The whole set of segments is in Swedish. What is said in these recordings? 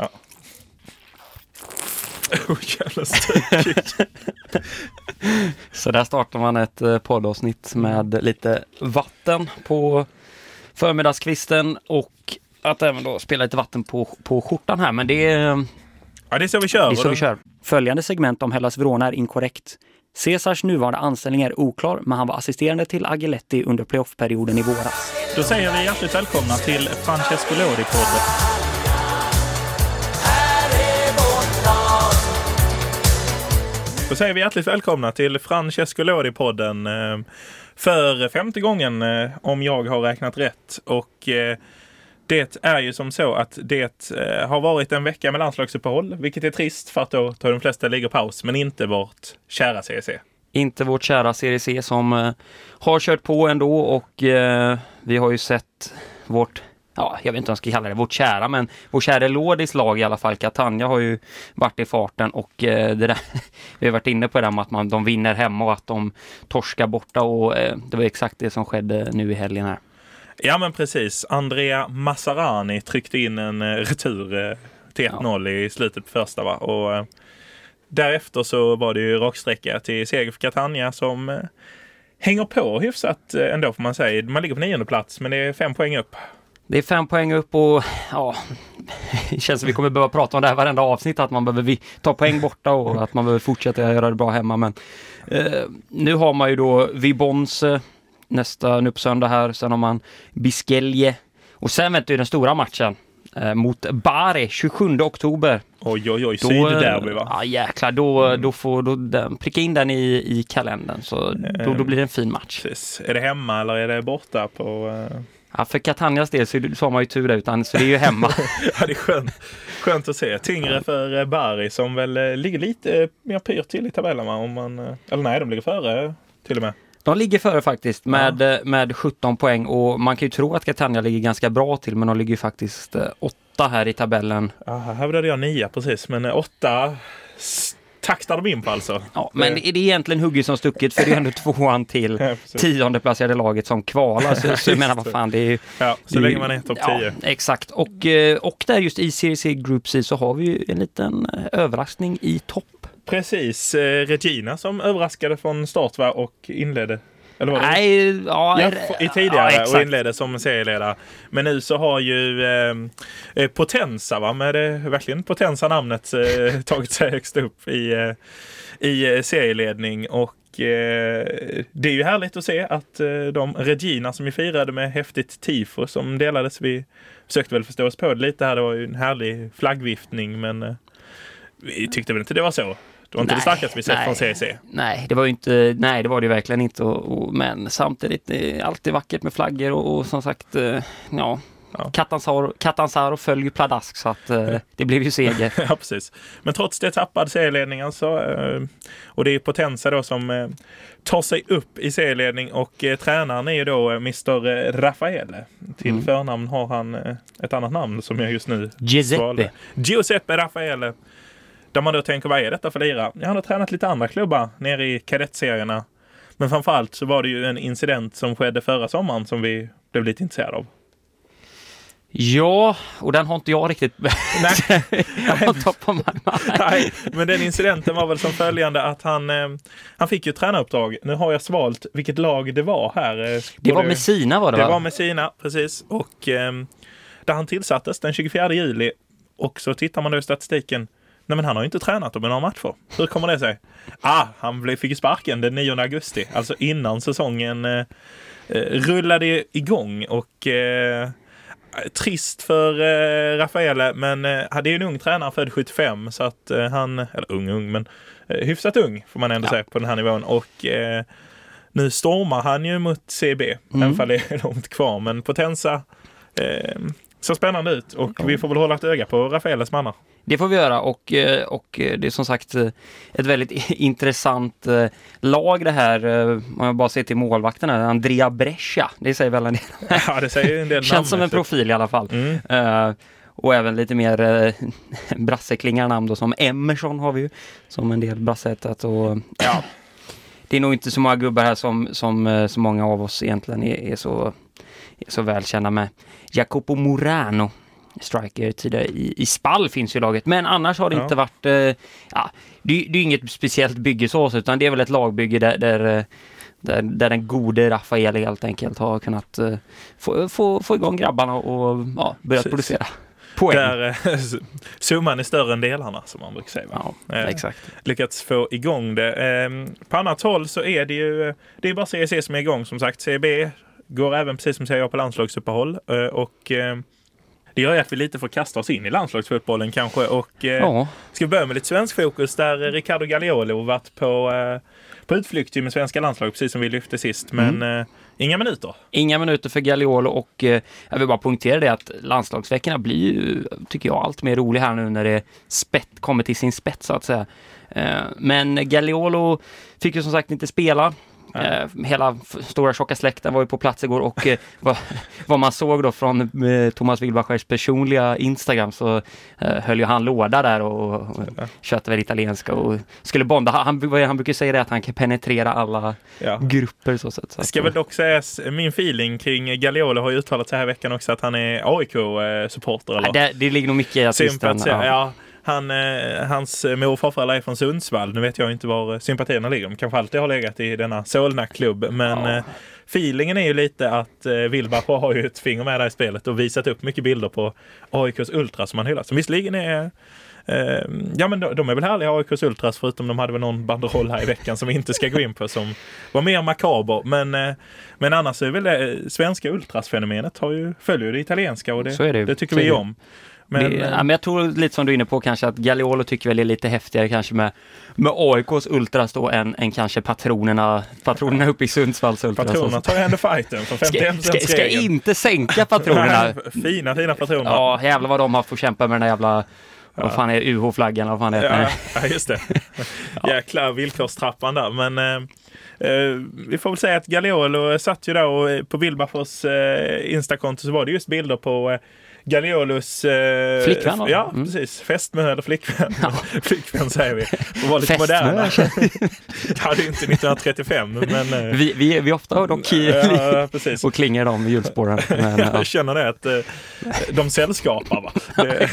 Ja. Oh, jävla. Så där startar man ett eh, poddavsnitt med lite vatten på förmiddagskvisten och att även då spela lite vatten på, på skjortan här. Men det är, Ja, det är så vi kör. det är så vi kör. Följande segment om Hellas Verona är inkorrekt. Caesars nuvarande anställning är oklar, men han var assisterande till Agiletti under playoffperioden i våras. Då säger vi hjärtligt välkomna till Francesco Lodi-podden. Då säger vi hjärtligt välkomna till Francesco Lodi-podden eh, för femte gången eh, om jag har räknat rätt. Och eh, det är ju som så att det har varit en vecka med landslagsuppehåll, vilket är trist för att då tar de flesta ligger paus, men inte vårt kära CEC. Inte vårt kära CEC som har kört på ändå och vi har ju sett vårt Ja, jag vet inte vad jag ska kalla det, vårt kära, men vår kära Lodis lag i alla fall, Catania har ju varit i farten och eh, det där, vi har varit inne på det där med att man, de vinner hemma och att de torskar borta och eh, det var exakt det som skedde nu i helgen här. Ja men precis. Andrea Massarani tryckte in en eh, retur till 1-0 i slutet på första va. Och därefter så var det ju raksträcka till seger för Catania som hänger på hyfsat ändå får man säga. Man ligger på nionde plats men det är fem poäng upp. Det är fem poäng upp och ja, det känns som vi kommer behöva prata om det här varenda avsnitt, att man behöver ta poäng borta och att man behöver fortsätta göra det bra hemma. Men eh, nu har man ju då Vibons eh, nästa, nu på söndag här, sen har man Biskelje och sen väntar ju den stora matchen eh, mot Bari 27 oktober. Oj oj oj, sydderby va? Ja jäklar, då, då får då, den, pricka in den i, i kalendern så då, då blir det en fin match. Precis. Är det hemma eller är det borta på... eh, Ja, för Catanias del så, så har man ju tur där, utan så det är ju hemma. Ja, det är skönt, skönt att se. Tyngre för eh, Bari som väl eh, ligger lite eh, mer pyrt till i tabellen va? Om man, eller nej, de ligger före till och med. De ligger före faktiskt med, eh, med 17 poäng och man kan ju tro att Catania ligger ganska bra till men de ligger faktiskt åtta här i tabellen. Ja, här hade jag nia precis, men åtta taktar de in på alltså. Ja, men det är det egentligen hugget som stucket för det är ändå tvåan till Ja, precis. tionde placerade laget som kvalar. Så, så jag menar vad fan det är. Ja, så det länge man är topp ja, 10. Exakt och, eh, och där just i Serie C Group C så har vi ju en liten eh, överraskning i topp. Precis, eh, Regina som överraskade från start va? och inledde. Eller var det? Nej, ja, Ja, i tidigare ja, och inledde som serieledare. Men nu så har ju eh, eh, Potenza, va, med det verkligen Potenza namnet eh, tagit sig högst upp i, eh, i eh, serieledning. Och eh, det är ju härligt att se att de Regina som ju firade med häftigt tifo som delades. Vi försökte väl förstå oss på det lite här. Det var ju en härlig flaggviftning men vi tyckte väl inte det var så. Det var inte det Nej, starkaste vi sett nej. från CC. Nej, det var ju inte, nej det var det ju verkligen inte. Och, och, men samtidigt, det alltid vackert med flaggor och, och som sagt, eh, ja. Ja. Catanzaro, Catanzaro följer pladask så att eh, det blev ju seger. Ja, precis. Men trots det tappade serieledningen så, eh, och det är Potenza då som eh, tar sig upp i serieledning och eh, tränaren är ju då eh, Mr Raffaele. Till Mm. förnamn har han ett annat namn som jag just nu Giuseppe. svalde. Giuseppe Raffaele. Där man då tänker, vad är detta för lira? Ja, han har tränat lite andra klubbar nere i kadettserierna. Men framförallt så var det ju en incident som skedde förra sommaren som vi blev lite intresserade av. Ja, och den har inte jag riktigt Nej. on top of my mind. Nej, men den incidenten var väl som följande att han, eh, han fick ju tränaruppdrag. Nu har jag svalt vilket lag det var här. eh, Det var Messina var det, Det va? var Messina, precis. Och eh, där han tillsattes den 24 juli. Och så tittar man då i statistiken. Nej men han har ju inte tränat dem i några matcher. Hur kommer det sig? Ah, han blev, fick sparken den 9 augusti. Alltså innan säsongen eh, eh, rullade igång. Och eh, trist för eh, Raffaele, men eh, det är ju en ung tränare född 75 så att eh, han, eller ung ung, men eh, hyfsat ung får man ändå Ja. säga på den här nivån. Och eh, nu stormar han ju mot CB, Mm. även om det är långt kvar. Men Potenza eh, ser spännande ut och vi får väl hålla ett öga på Raffaeles mannar. Det får vi göra och, eh, och eh, det är som sagt eh, ett väldigt intressant eh, lag det här. eh, Om jag bara ser till målvakten här, Andrea Brescia. Det säger väl en del. Ja, det säger en del Känns som en namnmässigt. profil i alla fall. Mm. Eh, och även lite mer uh, brasseklingar namn då som Emerson har vi ju. Som en del brassetat och ja. Det är nog inte så många gubbar här som, som eh, så många av oss egentligen är, är så, så välkända med. Jacopo Morano striker tidigare i, i Spall finns ju laget. Men annars har det Ja. inte varit, eh, ja, det, det är inget speciellt bygge så, utan det är väl ett lagbygge där, där eh, där, där den gode Rafael helt enkelt har kunnat eh, få, få, få igång grabbarna och ja, börja Precis. producera poäng. Där eh, summan är större än delarna som man brukar säga. Va? Ja, Eh, exakt. lyckats få igång det. Eh, På annat håll så är det ju det är bara CEC som är igång som sagt. CB går även precis som jag på landslagsuppehåll eh, och eh, det gör ju att vi lite får kasta oss in i landslagsfotbollen kanske och eh, Ja, ska vi börja med lite svensk fokus där Ricardo Gagliolo varit på, på utflykt med svenska landslag precis som vi lyfte sist men eh, inga minuter. inga minuter för Gagliolo och eh, jag vill bara poängtera det att landslagsveckorna blir ju, tycker jag, allt mer rolig här nu när det spett, kommer till sin spets så att säga. Eh, men Gagliolo fick ju som sagt inte spela. Eh, hela stora tjocka släkten var ju på plats igår och eh, vad, vad man såg då från eh, Thomas Wilbachers personliga Instagram så eh, höll ju han låda där och, och köpte väl italienska och skulle bonda. Han, han, han brukar säga det att han kan penetrera alla Ja. grupper så. Så att, Ska väl dock sägas, min feeling kring Gagliolo har ju uttalat sig här veckan också att han är AIK-supporter. Ja, det, det ligger nog mycket i artisten. Sympatiserar. Ja. Han, eh, hans mor och farföräldrar är från Sundsvall. Nu vet jag inte var sympatierna ligger. De kanske alltid har legat i denna Solna-klubb. Men Ja. eh, feelingen är ju lite att eh, Wilbacher har ju ett finger med där i spelet och visat upp mycket bilder på AIKs Ultras som han hyllar. Som visserligen är Eh, ja men de, de är väl härliga AIKs Ultras förutom de hade väl någon banderoll här i veckan som vi inte ska gå in på som var mer makaber. Men, men annars är väl det svenska Ultras-fenomenet har ju, följer ju det italienska och det, det. det tycker vi om. Men, det, eh, ja, men jag tror lite som du är inne på kanske att Gagliolo tycker väl det är lite häftigare kanske med, med AIKs Ultras då än, än kanske patronerna, patronerna uppe i Sundsvalls Ultras. Patronerna tar ju ändå fighten för ska, 51 ska, ska inte sänka patronerna. fina, fina patroner. Ja, jävlar vad de har fått kämpa med den där jävla, vad fan är UH-flaggan vad fan det heter. Ja, ja, just det. Jäkla villkorstrappan där. Men eh, eh, vi får väl säga att Gagliolo satt ju där och eh, på Wilbachers eh, Instakonto så var det just bilder på eh, Gagliolos eh, Flickvän? Ja, Mm. precis. Fästmö eller flickvän. flickvän säger vi. Och var lite Fästmö, moderna. Det hade ju inte 1935 men... Eh, Vi, vi, vi ofta hör dock ja, precis. och klingar de i hjulspåren. Men, ja. Jag känner det att eh, de sällskapar va. Det,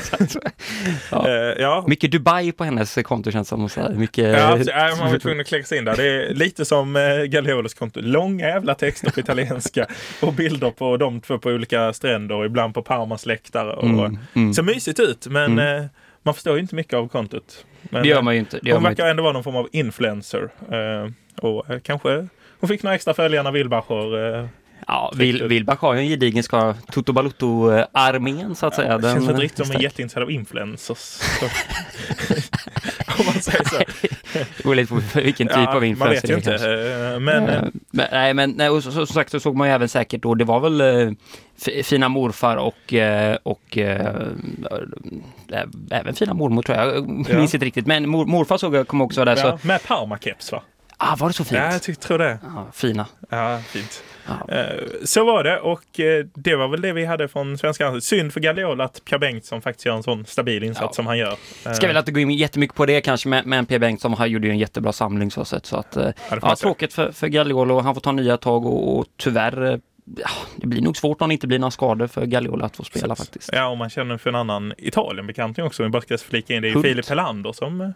Ja. eh, ja. Mycket Dubai på hennes konto känns som. Så här. Mycket, Ja. Ja, man var tvungen att klicka sig in där. Det är lite som eh, Gagliolos konto. Långa jävla texter på italienska och bilder på de två på olika stränder och ibland på Parmas läktare. Och, Mm, mm. Ser mysigt ut men Mm. eh, man förstår ju inte mycket av kontot. Men, Det gör eh, man ju inte. Det hon ju inte. verkar ändå vara någon form av influencer. Eh, och eh, kanske hon fick några extra följare när Wilbacher eh, Ja, Wil- Wilbach har ju en gedigen skara. Toto Balutto-armén så att säga. Det känns Den- inte riktigt som en jätteintresserad av influencers. Om man säger så. Det beror lite på vilken typ av influencer man vet ju inte. kanske. eh, Men Eh, men, nej, men nej, och så, som sagt så såg man ju även säkert då, det var väl eh, fina morfar och, eh, och äh, även fina mormor tror jag. Jag Ja. minns inte riktigt, men mor, morfar såg jag kommer också där. ja, Så, med Parma-keps va? Ah, var det så fint? Ja, jag tror det. Ja, fina. Ja, fint. Ja. Eh, Så var det och eh, det var väl det vi hade från svenska landslaget. Synd för Gagliol att Pierre Bengtsson faktiskt gör en sån stabil insats Ja. som han gör. Eh, Ska väl inte gå in jättemycket på det kanske, men, men P. Bengtsson han gjorde ju en jättebra samling så sett. Så att, eh, ja, säga. tråkigt för, för Gagliolo. Han får ta nya tag och, och tyvärr, eh, ja, det blir nog svårt om det inte blir några skador för Gagliolo att få spela faktiskt. Ja, och man känner för en annan Italien-bekanting också. Vi bara ska flika in det. är ju. Filip Helander som eh,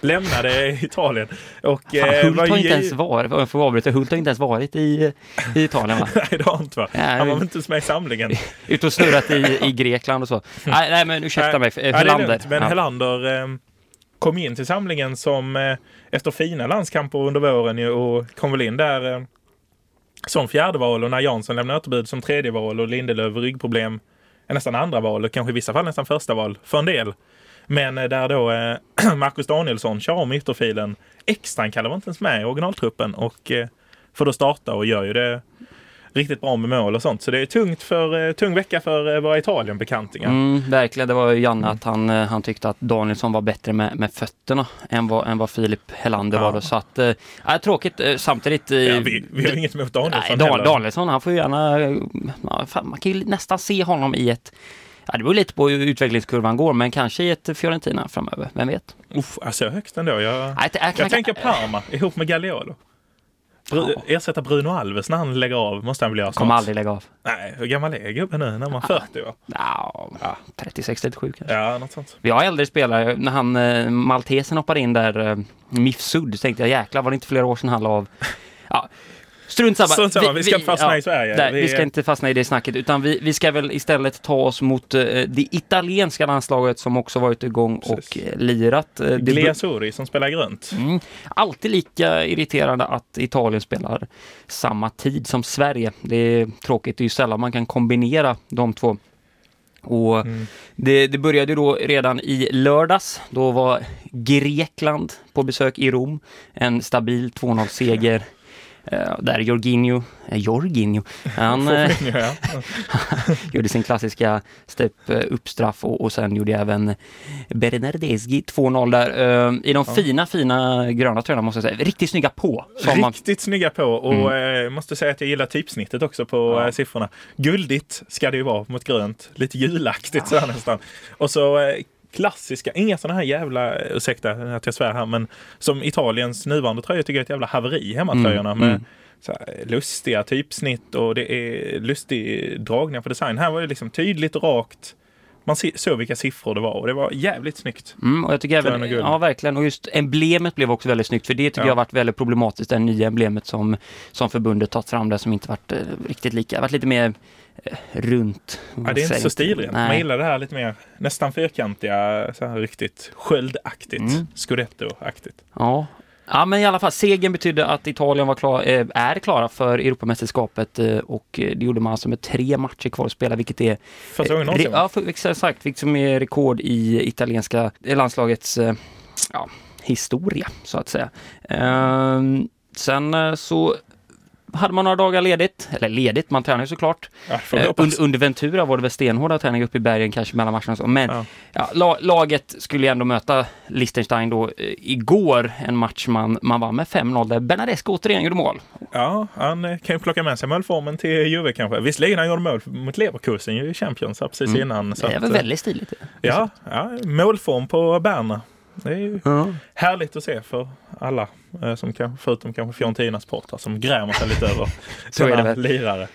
lämnade Italien. Och, Fan, eh, Hult har inte ens varit, får avbryta, Hult har inte ens varit i, i Italien va? Nej, det har han inte va? Nej, Han var väl inte ens med i samlingen. Ute och snurrat i, i Grekland och så. Nej, nej men ursäkta mig, Nej, Helander. lugnt. Men Ja. Helander eh, kom in till samlingen som eh, efter fina landskamper under våren och kom väl in där eh, som fjärde val och när Jansson lämnade återbud som tredje val och Lindelöf ryggproblem är nästan andra val och kanske i vissa fall nästan första val för en del. Men eh, där då eh, Marcus Danielsson kör om ytterfilen. Extrankallad var inte ens med i originaltruppen och eh, får då starta och gör ju det riktigt bra med mål och sånt. Så det är tungt för, tung vecka för våra Italien-bekantingar. Mm, verkligen, det var ju Janne att han, han tyckte att Danielsson var bättre med, med fötterna än vad, än vad Filip Helander Ja. var. Då. Så att, ja, tråkigt samtidigt. Ja, vi, vi har inget emot Danielsson Nej, Dan, heller. Danielsson, han får ju gärna... fan, man kan ju nästan se honom i ett... Ja, det beror lite på hur utvecklingskurvan går, men kanske i ett Fiorentina framöver. Vem vet? Uff, alltså högst ändå. Jag, Nej, är- kan- jag tänker Parma ihop med Gagliolo. Bru- Ja. Ersätta Bruno Alves när han lägger av måste han väl göra Kommer aldrig lägga av. Nej, hur gammal är gubben nu? När man 40 va? Ja, Ja. 36, 37 kanske. Ja, något sånt. Vi har äldre spelare. När han, eh, maltesen hoppade in där, eh, Mifsud, tänkte jag jäklar var det inte flera år sedan han la av. Ja, strunt samma. Strunt samma, vi ska inte fastna ja, i Sverige. Nej, Vi- vi ska inte fastna i det snacket utan vi, vi ska väl istället ta oss mot eh, det italienska landslaget som också varit igång och eh, lirat. Eh, Gliasuri som spelar grönt. Mm. Alltid lika irriterande att Italien spelar samma tid som Sverige. Det är tråkigt, det är ju sällan man kan kombinera de två. Och Mm. det, det började då redan i lördags. Då var Grekland på besök i Rom. En stabil 2-0-seger. Eh, där Jorginho, eh, Jorginho, han eh, ja. gjorde sin klassiska step uppstraff och, och sen gjorde även Bernardeschi 2-0 där i de Ja. fina, fina gröna tröjorna måste jag säga. Riktigt snygga på. Som man, Riktigt snygga på och eh, måste säga att jag gillar typsnittet också på Ja. siffrorna. Guldigt ska det ju vara mot grönt. Lite julaktigt sådär nästan. Och så eh, klassiska, inga sådana här jävla, ursäkta att jag svär här, men som Italiens nuvarande tröjor tycker jag är ett jävla haveri, hemmatröjorna. Mm, Med mm. här, lustiga typsnitt och det är lustig dragning på design. Här var det liksom tydligt och rakt. Man såg vilka siffror det var och det var jävligt snyggt. Mm, och jag tycker även, och ja verkligen, och just emblemet blev också väldigt snyggt för det tycker Ja. jag har varit väldigt problematiskt, det nya emblemet som, som förbundet tagit fram där som inte varit eh, riktigt lika, varit lite mer runt. Ja, det är inte så stilrent. Man gillar det här lite mer nästan fyrkantiga, så här riktigt sköldaktigt, Mm. scudetto-aktigt. Ja. ja, men i alla fall, segern betydde att Italien var klar, eh, är klara för Europamästerskapet eh, och eh, det gjorde man alltså med tre matcher kvar att spela, vilket är Första gången någonsin. Ja, för, exakt. Vilket som är rekord i italienska landslagets eh, ja, historia, så att säga. Ehm, sen eh, så hade man några dagar ledigt, eller ledigt, man tränar ju såklart. Ja, Eh, under, under Ventura var det väl stenhårda träningar uppe i bergen kanske mellan matcherna och så. Men Ja. ja, la, laget skulle ju ändå möta Liechtenstein då eh, igår, en match man, man vann med 5-0 där Bernadesco återigen gjorde mål. Ja, han eh, kan ju plocka med sig målformen till Juve kanske. Visserligen han gjorde mål mot Leverkusen i Champions precis Mm. innan. Så det är att, väl eh, väldigt stiligt. Ja, ja, målform på Berner. Det är ju Ja. härligt att se för alla, eh, som kan, förutom kanske Fiorentinas supportrar som grämer sig lite över Så är det sådana väl. lirare. Eh,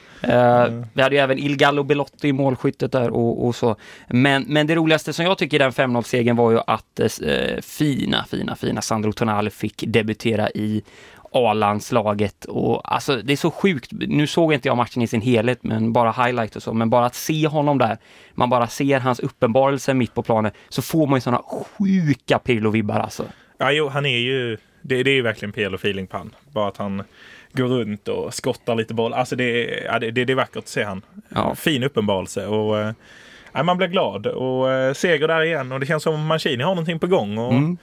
Mm. Vi hade ju även Il Gallo Belotti i målskyttet där och, och så. Men, men det roligaste som jag tycker i den 5-0-segern var ju att eh, fina, fina, fina Sandro Tonali fick debutera i A-landslaget och alltså det är så sjukt. Nu såg inte jag matchen i sin helhet, men bara highlight och så, men bara att se honom där, man bara ser hans uppenbarelse mitt på planen, så får man ju sådana sjuka Pirlo-vibbar alltså. Ja, jo, han är ju, det, det är ju verkligen Pirlo feeling på han. Bara att han går runt och skottar lite boll. Alltså det, är- ja, det, det, det är vackert att se han. Ja. Fin uppenbarelse och eh, ja, man blir glad. Och eh, seger där igen och det känns som Mancini har någonting på gång. Och Mm.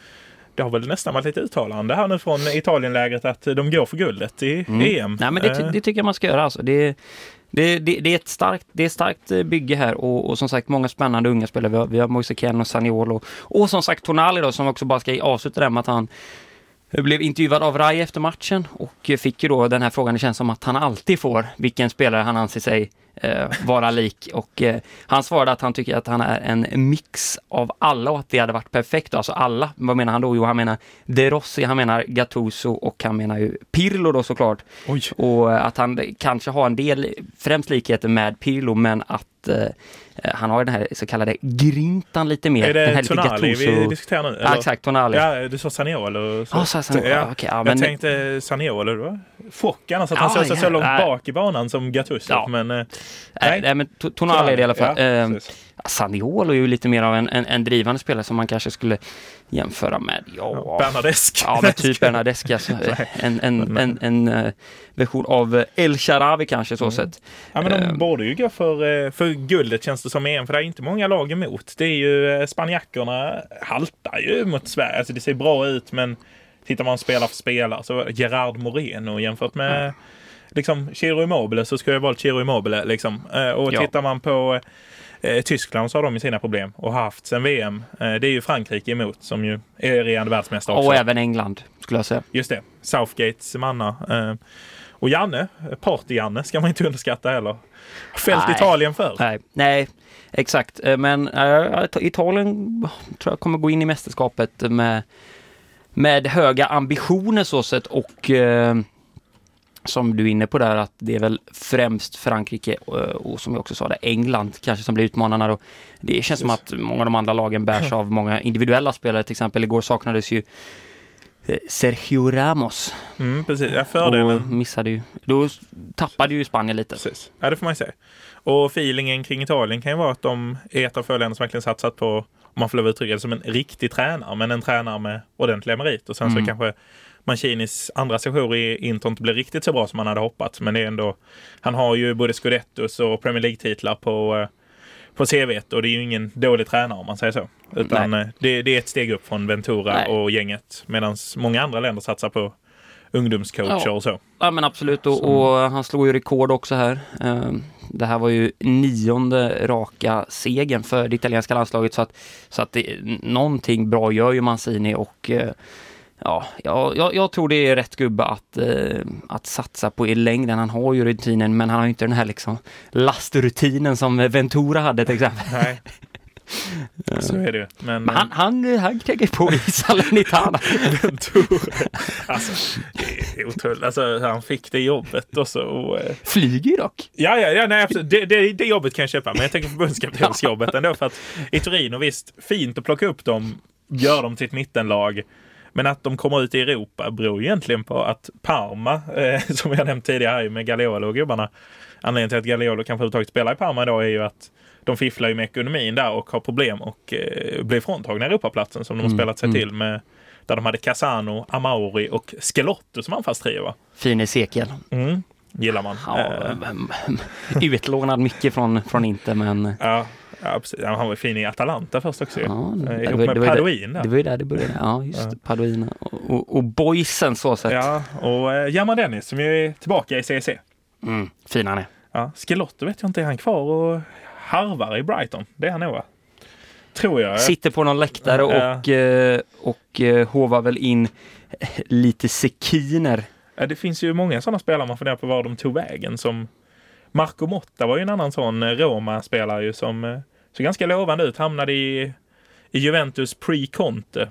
Det har väl nästan varit lite uttalande här nu från Italienlägret att de går för guldet i Mm. EM. Nej, men det, Eh, det tycker jag man ska göra. Alltså. Det, det, det, det, är ett starkt, det är ett starkt eh, bygge här och, och som sagt många spännande unga spelare. Vi har, vi har Moise Kean och Saniolo och som sagt Tonali då som också bara ska avsluta det med att han blev intervjuad av Rai efter matchen och fick ju då den här frågan, det känns som att han alltid får, vilken spelare han anser sig eh, vara lik. Och eh, han svarade att han tycker att han är en mix av alla och att det hade varit perfekt. Alltså alla, vad menar han då? Jo, han menar De Rossi, han menar Gattuso och han menar ju Pirlo då såklart. Oj, Och eh, att han kanske har en del, främst likheter med Pirlo, men att eh, han har den här så kallade grintan lite mer. är den här det lite Tonali vi Gattuso- diskuterar nu? Ja, exakt, Tonali. Ja, du sa Saniolo. Så. Ja, så- så- ja, okej, ja, jag men- tänkte Saniolo, det var chock annars att han såg sig så långt bak i banan som Gattuso. Ja. Men, eh, Nej, Nej. nej men To- Tonali är det i alla fall. Ja. Ja, Saniolo är ju lite mer av en, en, en drivande spelare som man kanske skulle jämföra med, ja, Ja, Bernadesque. ja men typ Bernadeschi, alltså, en, en, en, en, eh, version av eh, El Sharawi kanske så Mm. sett. Ja, men de Eh. borde ju gå för, för guldet känns det som igen, för det är inte många lag emot. Det är ju spanjackerna haltar ju mot Sverige. Alltså det ser bra ut, men tittar man spelare för spelare så Gerard Moreno jämfört med liksom Chiro Immobile så skulle jag valt Chiro Immobile liksom. Eh, Och Ja. tittar man på eh, Tyskland så har de ju sina problem och haft sen VM. Eh, det är ju Frankrike emot som ju är regerande världsmästare också. Och även England, skulle jag säga. Just det, Southgates manna. Och Janne, Party-Janne ska man inte underskatta heller. Fällt Nej. Italien för. Nej, nej exakt. Men Italien tror jag kommer gå in i mästerskapet med, med höga ambitioner så sett och eh, som du är inne på där, att det är väl främst Frankrike och, och som jag också sa, det, England kanske som blir utmanarna. Och det känns som att många av de andra lagen bärs av många individuella spelare. Till exempel igår saknades ju eh, Sergio Ramos. Mm, precis, jag för det. Och missade ju. Då tappade ju Spanien lite. Precis. Ja, det får man ju säga. Och feelingen kring Italien kan ju vara att de är ett av få länder som verkligen satsat på, om man får lov att uttrycka det, som en riktig tränare, men en tränare med ordentliga merit. Och sen Mm. så kanske Mancinis andra sejour i Inter inte blir riktigt så bra som man hade hoppats. Men det är ändå, han har ju både Scudettos och Premier League-titlar på, eh, på CVt och det är ju ingen dålig tränare om man säger så. Utan eh, det, det är ett steg upp från Ventura Nej. och gänget. Medan många andra länder satsar på ungdomscoacher Ja. och så. Ja men absolut och, och han slog ju rekord också här. Det här var ju nionde raka segern för det italienska landslaget så att, så att det, någonting bra gör ju Mancini och eh, ja, jag, jag, jag tror det är rätt gubbe att, eh, att satsa på i längden. Han har ju rutinen men han har ju inte den här liksom lastrutinen som Ventura hade till exempel. Nej. så är det ju. Men, Men han, han, han kränger på i Salernitana. Alltså, det är otroligt. Alltså, han fick det jobbet och så. Och, eh, Flyger dock. ja, ja, ja, nej, absolut. Det, det, det jobbet kan jag köpa. Men jag tänker förbundskaptensjobbet ändå. För att i Torino, visst, fint att plocka upp dem, gör dem till ett mittenlag. Men att de kommer ut i Europa beror egentligen på att Parma, eh, som jag nämnt tidigare med Gagliolo och gubbarna, anledningen till att Gagliolo kanske överhuvudtaget spelar i Parma idag är ju att de fifflar ju med ekonomin där och har problem och eh, blir fråntagna Europaplatsen som de har Mm, spelat sig mm. till med där de hade Casano, Amauri och Skelotto som anfallstrio. va? Fin Ezekiel. Mm. Gillar man. Ja, Eh, utlånad mycket från, från Inter men ja, ja, precis. Han var fin i Atalanta först också. Ja, Eh, det ihop var- med det Paduin där. det var ju där det började. Ja, just Ja. det. Paduina och, och, och boysen så sett. Ja, och eh, Jamal Dennis som ju är tillbaka i CEC. Mm, fin han är. Ja, Skelotto vet jag inte, är han kvar och harvar i Brighton? Det är han nog va? Tror jag. Sitter på någon läktare Ja. och, eh, och eh, hovar väl in lite sekiner. Det finns ju många sådana spelare man funderar på var de tog vägen. Som Marco Motta var ju en annan sån eh, Roma-spelare ju som eh, såg ganska lovande ut. Hamnade i, i Juventus pre-Conte.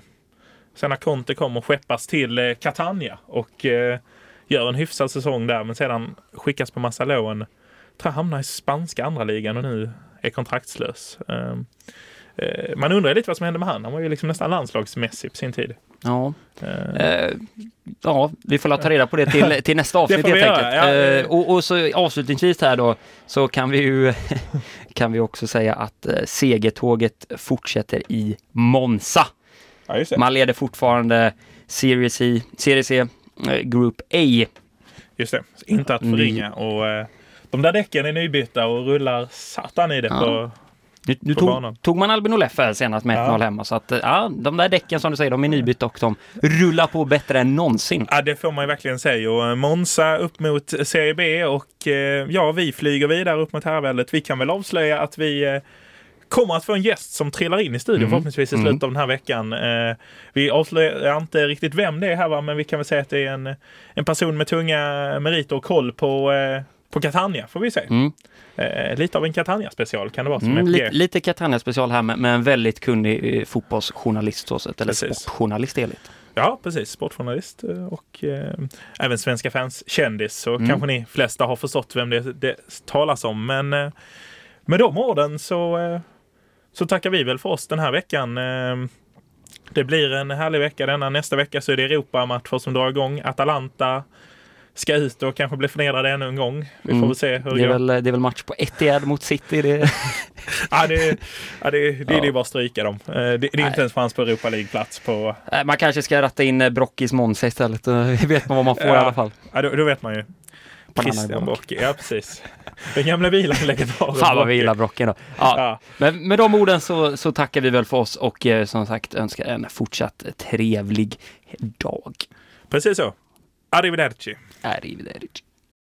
Sen när Conte kom och skeppas till eh, Catania och eh, gör en hyfsad säsong där men sedan skickas på massa lån. Tror jag hamnar i spanska andra ligan och nu är kontraktslös. Eh, eh, man undrar lite vad som hände med han. Han var ju liksom nästan landslagsmässig på sin tid. Ja, eh, ja vi får ta reda på det till, till nästa avsnitt helt enkelt. ja, eh. och, och så avslutningsvis här då så kan vi ju kan vi också säga att segertåget fortsätter i Monza. ja. Man leder fortfarande Serie C, Serie C eh, Group A. Just det, inte att Mm. förringa. Och, eh, de där däcken är nybytta och rullar satan i det Ja. på... Nu, nu tog, tog man Albin Oleffe här senast med 1-0 Ja. hemma så att eh, ja, de där däcken som du säger, de är nybytta och de rullar på bättre än någonsin. Ja, det får man ju verkligen säga. Och eh, Monza upp mot Serie B och eh, ja, vi flyger vidare upp mot herrväldet. Vi kan väl avslöja att vi kommer att få en gäst som trillar in i studion Mm. förhoppningsvis i Mm. slutet av den här veckan. Vi avslöjar inte riktigt vem det är här va, men vi kan väl säga att det är en, en person med tunga meriter och koll på, på Catania får vi se. Mm. Eh, lite av en Catania-special kan det vara som Mm, FG. lite, lite Catania special här med, med en väldigt kunnig eh, fotbollsjournalist så sett, eller Precis. sportjournalist det. Ja, precis. Sportjournalist eh, och eh, även Svenska fans kändis. Så Mm. kanske ni flesta har förstått vem det, det talas om. Men eh, med de orden så, eh, så tackar vi väl för oss den här veckan. Eh, det blir en härlig vecka denna. Nästa vecka så är det Europamatcher som drar igång. Atalanta ska ut och kanske bli förnedrade ännu en gång. Vi får Mm. väl se hur det Det är, väl, det är väl match på Etihad mot City. Det, Ja, det, ja, det, det, det är Ja. bara att stryka dem. Eh, Det, det är Nej. inte ens chans på Europa League-plats på... Eh, man kanske ska ratta in eh, Brockis Monza istället. Då vet man vad man får Ja. i alla fall. Ja, då, då vet man ju. Christian Brock. Brocchi, ja precis. Den gamla bilen legendaren Fan vad vi gillar Brocken då. Ja, Ja, Men med de orden så, så tackar vi väl för oss och eh, som sagt önskar en fortsatt trevlig dag. precis så. Arrivederci. Arrivederci.